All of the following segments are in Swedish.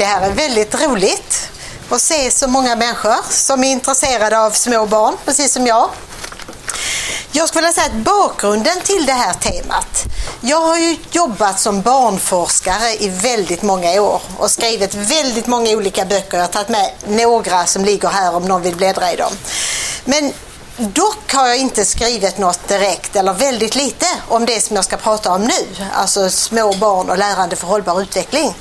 Det här är väldigt roligt att se så många människor som är intresserade av små barn, precis som jag. Jag skulle vilja säga att bakgrunden till det här temat. Jag har ju jobbat som barnforskare i väldigt många år och skrivit väldigt många olika böcker. Jag har tagit med några som ligger här om någon vill bläddra i dem. Men dock har jag inte skrivit något direkt, eller väldigt lite, om det som jag ska prata om nu. Alltså små barn och lärande för hållbar utveckling.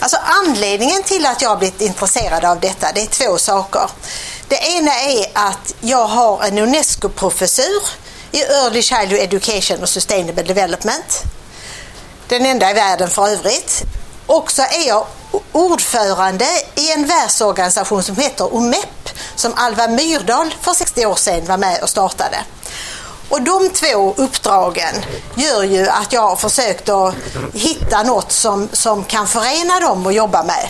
Alltså anledningen till att jag har blivit intresserad av detta, det är två saker. Det ena är att jag har en UNESCO-professur i Early Childhood Education och Sustainable Development. Den enda i världen för övrigt. Och så är jag ordförande i en världsorganisation som heter OMEP som Alva Myrdal för 60 år sedan var med och startade. Och de två uppdragen gör ju att jag har försökt att hitta något som, som kan förena dem och jobba med.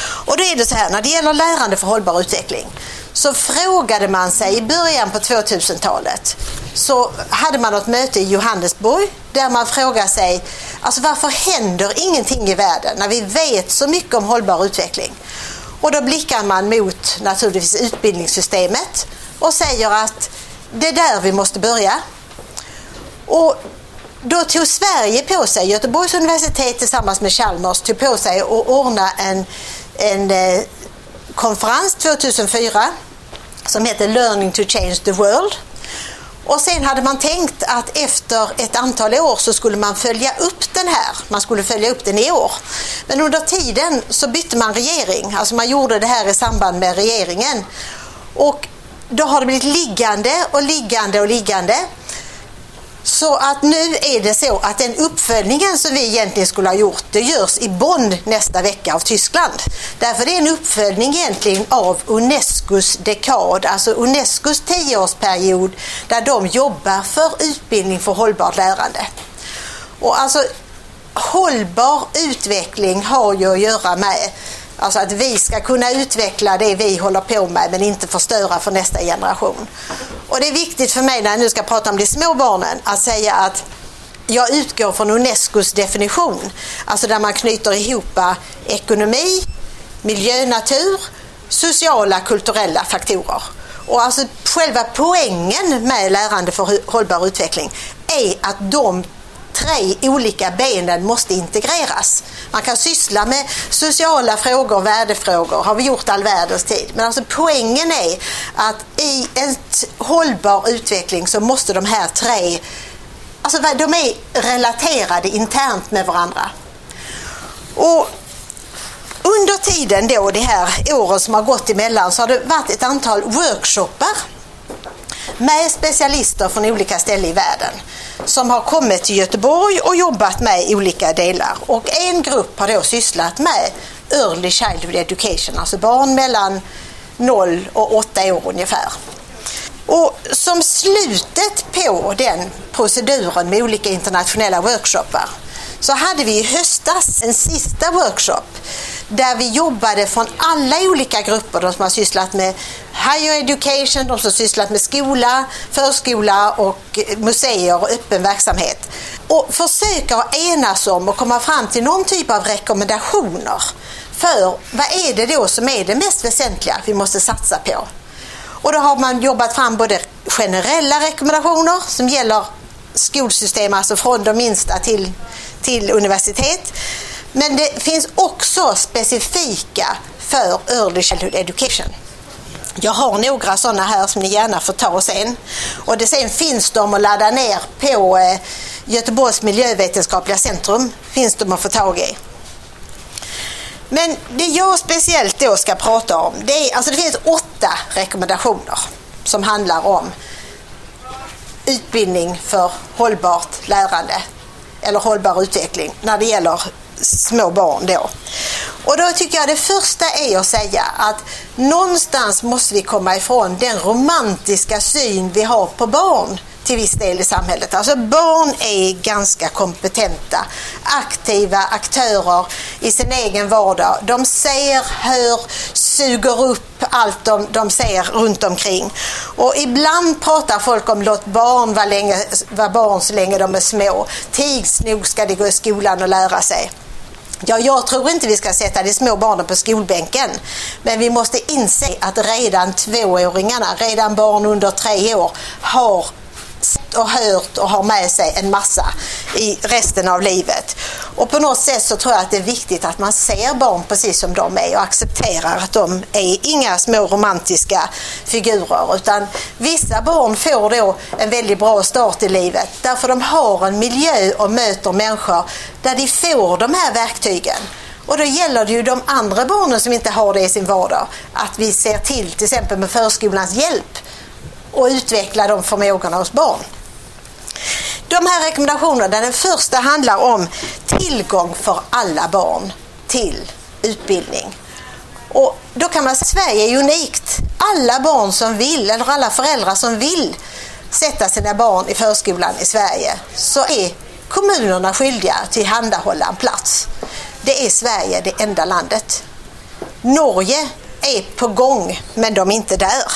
Och då är det så här, när det gäller lärande för hållbar utveckling så frågade man sig i början på 2000-talet så hade man ett möte i Johannesburg där man frågade sig alltså varför händer ingenting i världen när vi vet så mycket om hållbar utveckling? Och då blickar man mot naturligtvis utbildningssystemet och säger att det är där vi måste börja. Och då tog Sverige på sig, Göteborgs universitet tillsammans med Chalmers tog på sig att ordna en, en eh, konferens 2004 som heter Learning to change the world. Och sen hade man tänkt att efter ett antal år så skulle man följa upp den här. Man skulle följa upp den i år. Men under tiden så bytte man regering. Alltså man gjorde det här i samband med regeringen. Och då har det blivit liggande och liggande och liggande. Så att nu är det så att den uppföljningen som vi egentligen skulle ha gjort, det görs i Bonn nästa vecka av Tyskland. Därför det är en uppföljning egentligen av Unescos dekad, alltså Unescos tioårsperiod där de jobbar för utbildning för hållbart lärande. Och alltså hållbar utveckling har ju att göra med Alltså att vi ska kunna utveckla det vi håller på med men inte förstöra för nästa generation. Och det är viktigt för mig när jag nu ska prata om de små barnen att säga att jag utgår från Unescos definition, alltså där man knyter ihop ekonomi, miljö, natur, sociala, kulturella faktorer. Och alltså själva poängen med lärande för hållbar utveckling är att de tre olika benen måste integreras. Man kan syssla med sociala frågor, värdefrågor, har vi gjort all världens tid. Men alltså poängen är att i en hållbar utveckling så måste de här tre, alltså de är relaterade internt med varandra. Och under tiden då, de här åren som har gått emellan, så har det varit ett antal workshoppar med specialister från olika ställen i världen som har kommit till Göteborg och jobbat med olika delar. Och en grupp har då sysslat med Early Childhood Education, alltså barn mellan 0 och 8 år ungefär. Och som slutet på den proceduren med olika internationella workshoppar så hade vi i höstas en sista workshop där vi jobbade från alla olika grupper, de som har sysslat med higher education, de som har sysslat med skola, förskola och museer och öppen verksamhet. Och försöka enas om och komma fram till någon typ av rekommendationer för vad är det då som är det mest väsentliga vi måste satsa på. Och då har man jobbat fram både generella rekommendationer som gäller skolsystem, alltså från de minsta till, till universitet. Men det finns också specifika för Early Childhood Education. Jag har några sådana här som ni gärna får ta sen. Och det sen finns de att ladda ner på eh, Göteborgs miljövetenskapliga centrum. Finns de att få tag i. Men det jag speciellt då ska prata om, det är, alltså det finns åtta rekommendationer som handlar om utbildning för hållbart lärande eller hållbar utveckling när det gäller små barn då. Och då tycker jag det första är att säga att någonstans måste vi komma ifrån den romantiska syn vi har på barn till viss del i samhället. Alltså barn är ganska kompetenta, aktiva aktörer i sin egen vardag. De ser, hör, suger upp allt de, de ser runt omkring. Och ibland pratar folk om låt barn vara, länge, vara barn så länge de är små. Tids nog ska de gå i skolan och lära sig. Ja, jag tror inte vi ska sätta de små barnen på skolbänken. Men vi måste inse att redan tvååringarna, redan barn under tre år, har sett och hört och har med sig en massa i resten av livet. Och på något sätt så tror jag att det är viktigt att man ser barn precis som de är och accepterar att de är inga små romantiska figurer utan vissa barn får då en väldigt bra start i livet därför de har en miljö och möter människor där de får de här verktygen. Och då gäller det ju de andra barnen som inte har det i sin vardag att vi ser till, till exempel med förskolans hjälp, och utveckla de förmågorna hos barn. De här rekommendationerna, den första handlar om tillgång för alla barn till utbildning. Och då kan man säga att Sverige är unikt. Alla barn som vill, eller alla föräldrar som vill sätta sina barn i förskolan i Sverige, så är kommunerna skyldiga att tillhandahålla en plats. Det är Sverige det enda landet. Norge är på gång, men de är inte där.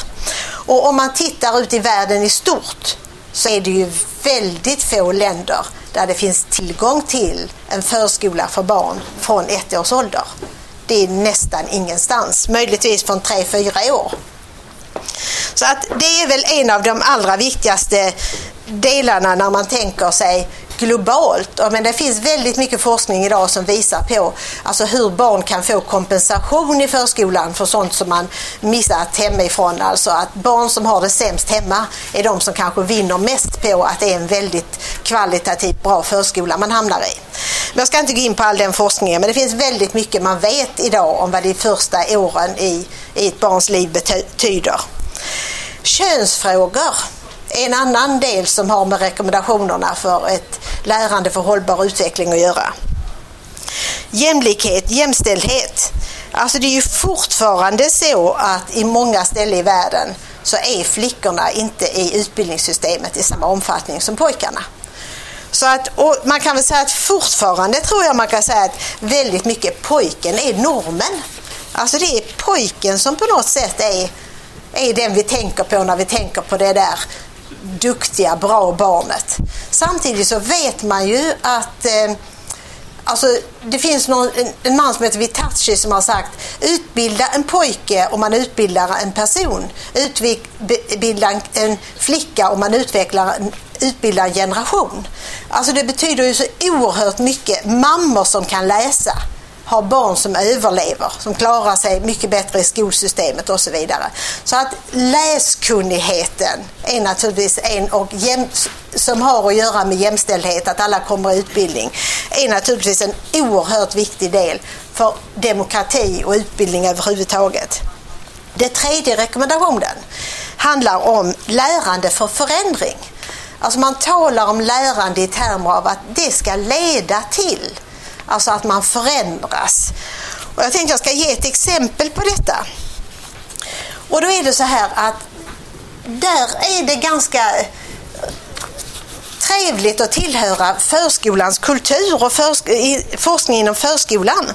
Och om man tittar ut i världen i stort så är det ju väldigt få länder där det finns tillgång till en förskola för barn från ett års ålder. Det är nästan ingenstans, möjligtvis från tre fyra år. Så att det är väl en av de allra viktigaste delarna när man tänker sig globalt. Men det finns väldigt mycket forskning idag som visar på alltså hur barn kan få kompensation i förskolan för sånt som man missat hemifrån. Alltså att barn som har det sämst hemma är de som kanske vinner mest på att det är en väldigt kvalitativt bra förskola man hamnar i. Men jag ska inte gå in på all den forskningen men det finns väldigt mycket man vet idag om vad de första åren i, i ett barns liv betyder. Könsfrågor är en annan del som har med rekommendationerna för ett lärande för hållbar utveckling att göra. Jämlikhet, jämställdhet. Alltså det är ju fortfarande så att i många ställen i världen så är flickorna inte i utbildningssystemet i samma omfattning som pojkarna. Så att, man kan väl säga att fortfarande tror jag man kan säga att väldigt mycket pojken är normen. Alltså det är pojken som på något sätt är, är den vi tänker på när vi tänker på det där duktiga, bra barnet. Samtidigt så vet man ju att eh, Alltså, det finns någon, en, man som heter Vitachi som har sagt utbilda en pojke om man utbildar en person. Utbilda en, en flicka om man utvecklar en, utbildar en generation. Alltså det betyder ju så oerhört mycket. Mammor som kan läsa har barn som överlever, som klarar sig mycket bättre i skolsystemet och så vidare. Så att läskunnigheten är naturligtvis en och jäm, som har att göra med jämställdhet, att alla kommer i utbildning, är naturligtvis en oerhört viktig del för demokrati och utbildning överhuvudtaget. Den tredje rekommendationen handlar om lärande för förändring. Alltså man talar om lärande i termer av att det ska leda till Alltså att man förändras. Och jag tänkte jag ska ge ett exempel på detta. Och då är det så här att där är det ganska eh, trevligt att tillhöra förskolans kultur och forskning inom förskolan.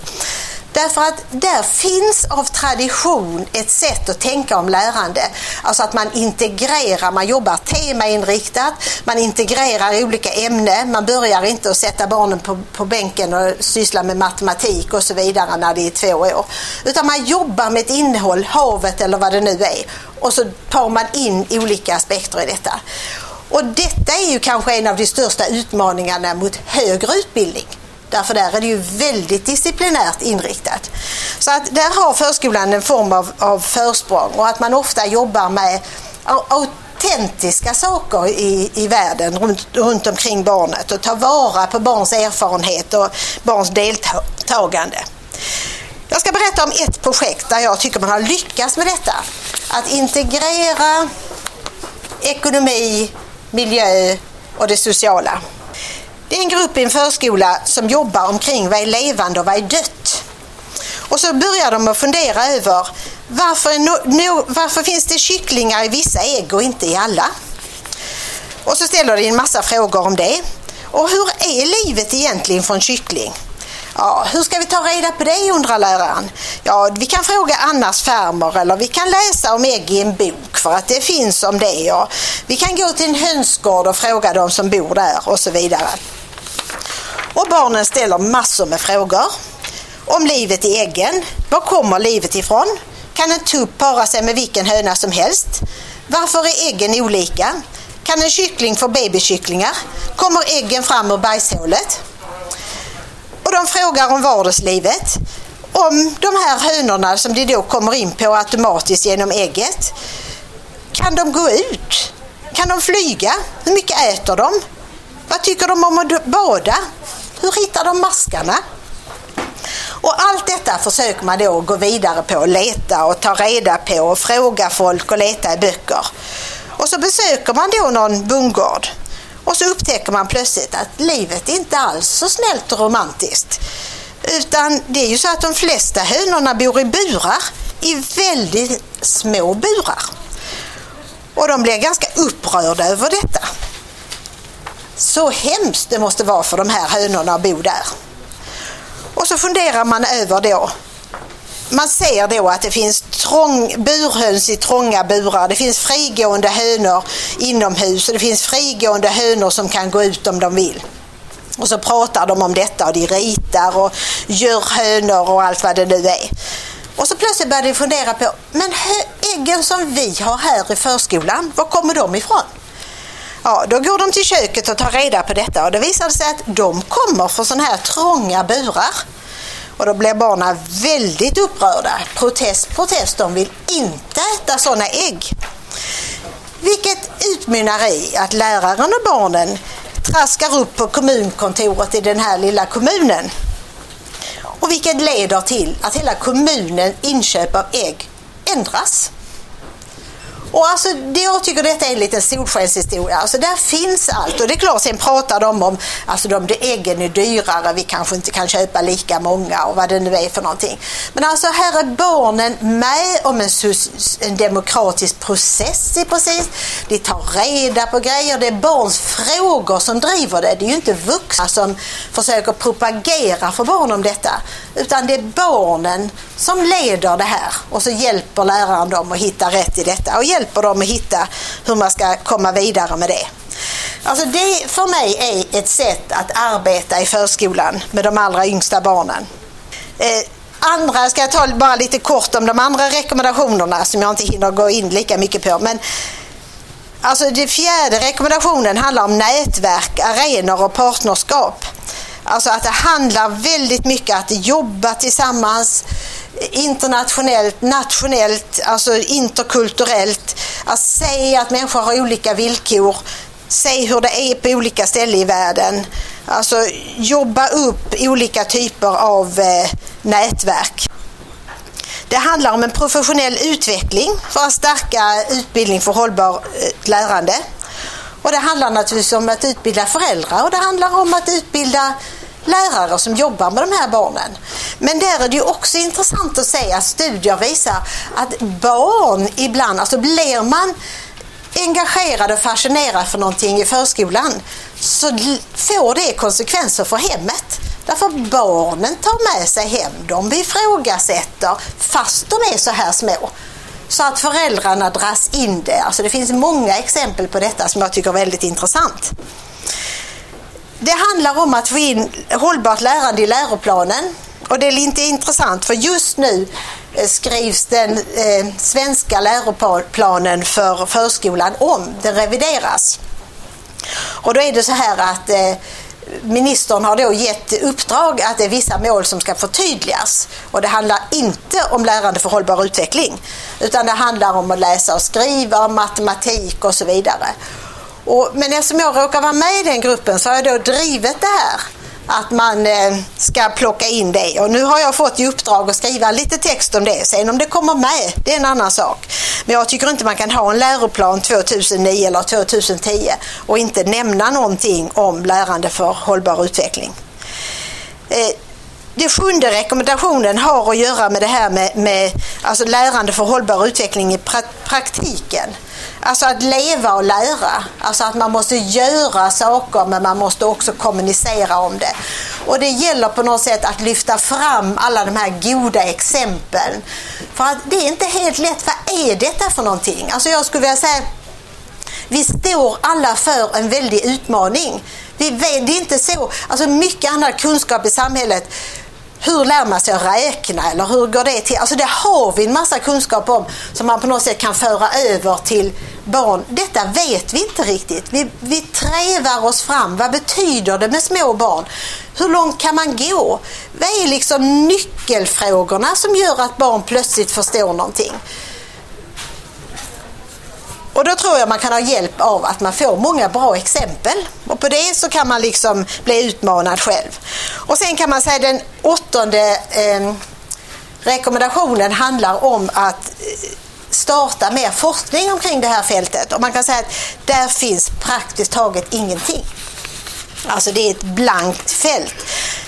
Därför att där finns av tradition ett sätt att tänka om lärande. Alltså att man integrerar, man jobbar temainriktat, man integrerar olika ämnen. Man börjar inte att sätta barnen på, på bänken och syssla med matematik och så vidare när det är två år. Utan man jobbar med ett innehåll, havet eller vad det nu är. Och så tar man in olika aspekter i detta. Och detta är ju kanske en av de största utmaningarna mot högre utbildning. Därför där är det ju väldigt disciplinärt inriktat. Så att där har förskolan en form av, av försprång och att man ofta jobbar med autentiska saker i, i världen runt, runt omkring barnet och tar vara på barns erfarenhet och barns deltagande. Jag ska berätta om ett projekt där jag tycker man har lyckats med detta. Att integrera ekonomi, miljö och det sociala. Det är en grupp i en förskola som jobbar omkring vad är levande och vad är dött. Och så börjar de att fundera över varför, no, no, varför finns det kycklingar i vissa ägg och inte i alla? Och så ställer de en massa frågor om det. Och hur är livet egentligen för en kyckling? Ja, hur ska vi ta reda på det undrar läraren. Ja, vi kan fråga Annas farmor eller vi kan läsa om ägg i en bok för att det finns om det. Ja. vi kan gå till en hönsgård och fråga de som bor där och så vidare. Och barnen ställer massor med frågor. om livet i äggen. Var kommer livet ifrån? Kan en tupp para sig med vilken höna som helst? Varför är äggen olika? Kan en kyckling få babykycklingar? Kommer äggen fram ur bajshålet? Och de frågar om vardagslivet. Om de här hönorna som de då kommer in på automatiskt genom ägget. Kan de gå ut? Kan de flyga? Hur mycket äter de? Vad tycker de om att bada? Hur hittar de maskarna? Och allt detta försöker man då gå vidare på, leta och ta reda på och fråga folk och leta i böcker. Och så besöker man då någon bondgård och så upptäcker man plötsligt att livet inte alls så snällt och romantiskt. Utan det är ju så att de flesta hönorna bor i burar, i väldigt små burar. Och de blir ganska upprörda över detta. Så hemskt det måste vara för de här hönorna att bo där. Och så funderar man över då man ser då att det finns trång, burhöns i trånga burar. Det finns frigående hönor inomhus och det finns frigående hönor som kan gå ut om de vill. Och så pratar de om detta och de ritar och gör hönor och allt vad det nu är. Och så plötsligt börjar de fundera på, men äggen som vi har här i förskolan, var kommer de ifrån? Ja, då går de till köket och tar reda på detta och det visar sig att de kommer från sådana här trånga burar. Och då blir barnen väldigt upprörda. Protest, protest, de vill inte äta sådana ägg. Vilket utmynnar i att läraren och barnen traskar upp på kommunkontoret i den här lilla kommunen. Och vilket leder till att hela kommunens inköp av ägg ändras. Och alltså, det, jag tycker detta är en liten solskenshistoria. Alltså, där finns allt. Och det är klart, sen pratar de om alltså, de äggen är dyrare, vi kanske inte kan köpa lika många och vad det nu är för någonting. Men alltså här är barnen med om en, en demokratisk process i precis. De tar reda på grejer. Det är barns frågor som driver det. Det är ju inte vuxna som försöker propagera för barn om detta. Utan det är barnen som leder det här och så hjälper läraren dem att hitta rätt i detta och hjälper dem att hitta hur man ska komma vidare med det. Alltså det för mig är ett sätt att arbeta i förskolan med de allra yngsta barnen. Eh, andra, ska jag ta bara lite kort om de andra rekommendationerna som jag inte hinner gå in lika mycket på. Men Alltså den fjärde rekommendationen handlar om nätverk, arenor och partnerskap. Alltså att det handlar väldigt mycket om att jobba tillsammans internationellt, nationellt, alltså interkulturellt. Att se att människor har olika villkor, se hur det är på olika ställen i världen. Alltså jobba upp olika typer av eh, nätverk. Det handlar om en professionell utveckling för att stärka utbildning för hållbart eh, lärande. Och det handlar naturligtvis om att utbilda föräldrar och det handlar om att utbilda lärare som jobbar med de här barnen. Men där är det ju också intressant att se att studier visar att barn ibland, alltså blir man engagerad och fascinerad för någonting i förskolan så får det konsekvenser för hemmet. Därför barnen tar med sig hem, de ifrågasätter fast de är så här små. Så att föräldrarna dras in det. Alltså det finns många exempel på detta som jag tycker är väldigt intressant. Det handlar om att få in hållbart lärande i läroplanen. Och det är lite intressant för just nu eh, skrivs den eh, svenska läroplanen för förskolan om. Den revideras. Och då är det så här att eh, ministern har då gett uppdrag att det är vissa mål som ska förtydligas. Och det handlar inte om lärande för hållbar utveckling utan det handlar om att läsa och skriva, matematik och så vidare. Och, men eftersom jag råkar vara med i den gruppen så har jag då drivit det här att man eh, ska plocka in det. Och nu har jag fått i uppdrag att skriva lite text om det. Sen om det kommer med, det är en annan sak. Men jag tycker inte man kan ha en läroplan 2009 eller 2010 och inte nämna någonting om lärande för hållbar utveckling. Eh, den sjunde rekommendationen har att göra med det här med, med alltså lärande för hållbar utveckling i praktiken. Alltså att leva och lära. Alltså att man måste göra saker men man måste också kommunicera om det. Och det gäller på något sätt att lyfta fram alla de här goda exemplen. För att det är inte helt lätt. Vad är detta för någonting? Alltså jag skulle vilja säga vi står alla för en väldig utmaning. Vi vet, det är inte så, alltså mycket annan kunskap i samhället hur lär man sig att räkna eller hur går det till? Alltså det har vi en massa kunskap om som man på något sätt kan föra över till barn. Detta vet vi inte riktigt. Vi, vi trävar oss fram. Vad betyder det med små barn? Hur långt kan man gå? Vad är liksom nyckelfrågorna som gör att barn plötsligt förstår någonting? Och då tror jag man kan ha hjälp av att man får många bra exempel. Och på det så kan man liksom bli utmanad själv. Och sen kan man säga den åttonde eh, rekommendationen handlar om att eh, starta mer forskning omkring det här fältet. Och man kan säga att där finns praktiskt taget ingenting. Alltså det är ett blankt fält.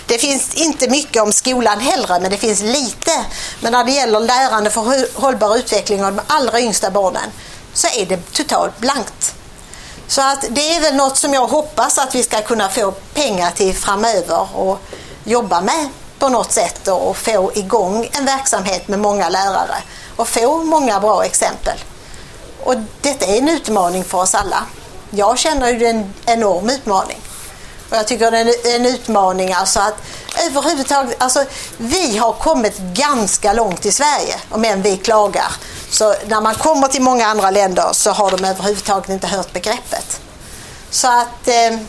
Det finns inte mycket om skolan heller, men det finns lite. Men när det gäller lärande för hållbar utveckling av de allra yngsta barnen så är det totalt blankt. Så att det är väl något som jag hoppas att vi ska kunna få pengar till framöver och jobba med på något sätt och få igång en verksamhet med många lärare och få många bra exempel. Och detta är en utmaning för oss alla. Jag känner ju det är en enorm utmaning. Och jag tycker det är en utmaning alltså att överhuvudtaget, alltså vi har kommit ganska långt i Sverige, om än vi klagar. Så när man kommer till många andra länder så har de överhuvudtaget inte hört begreppet. Så att eh,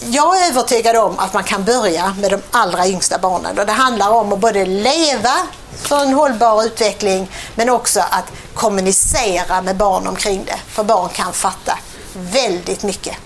jag är övertygad om att man kan börja med de allra yngsta barnen. Och det handlar om att både leva för en hållbar utveckling men också att kommunicera med barn omkring det. För barn kan fatta väldigt mycket.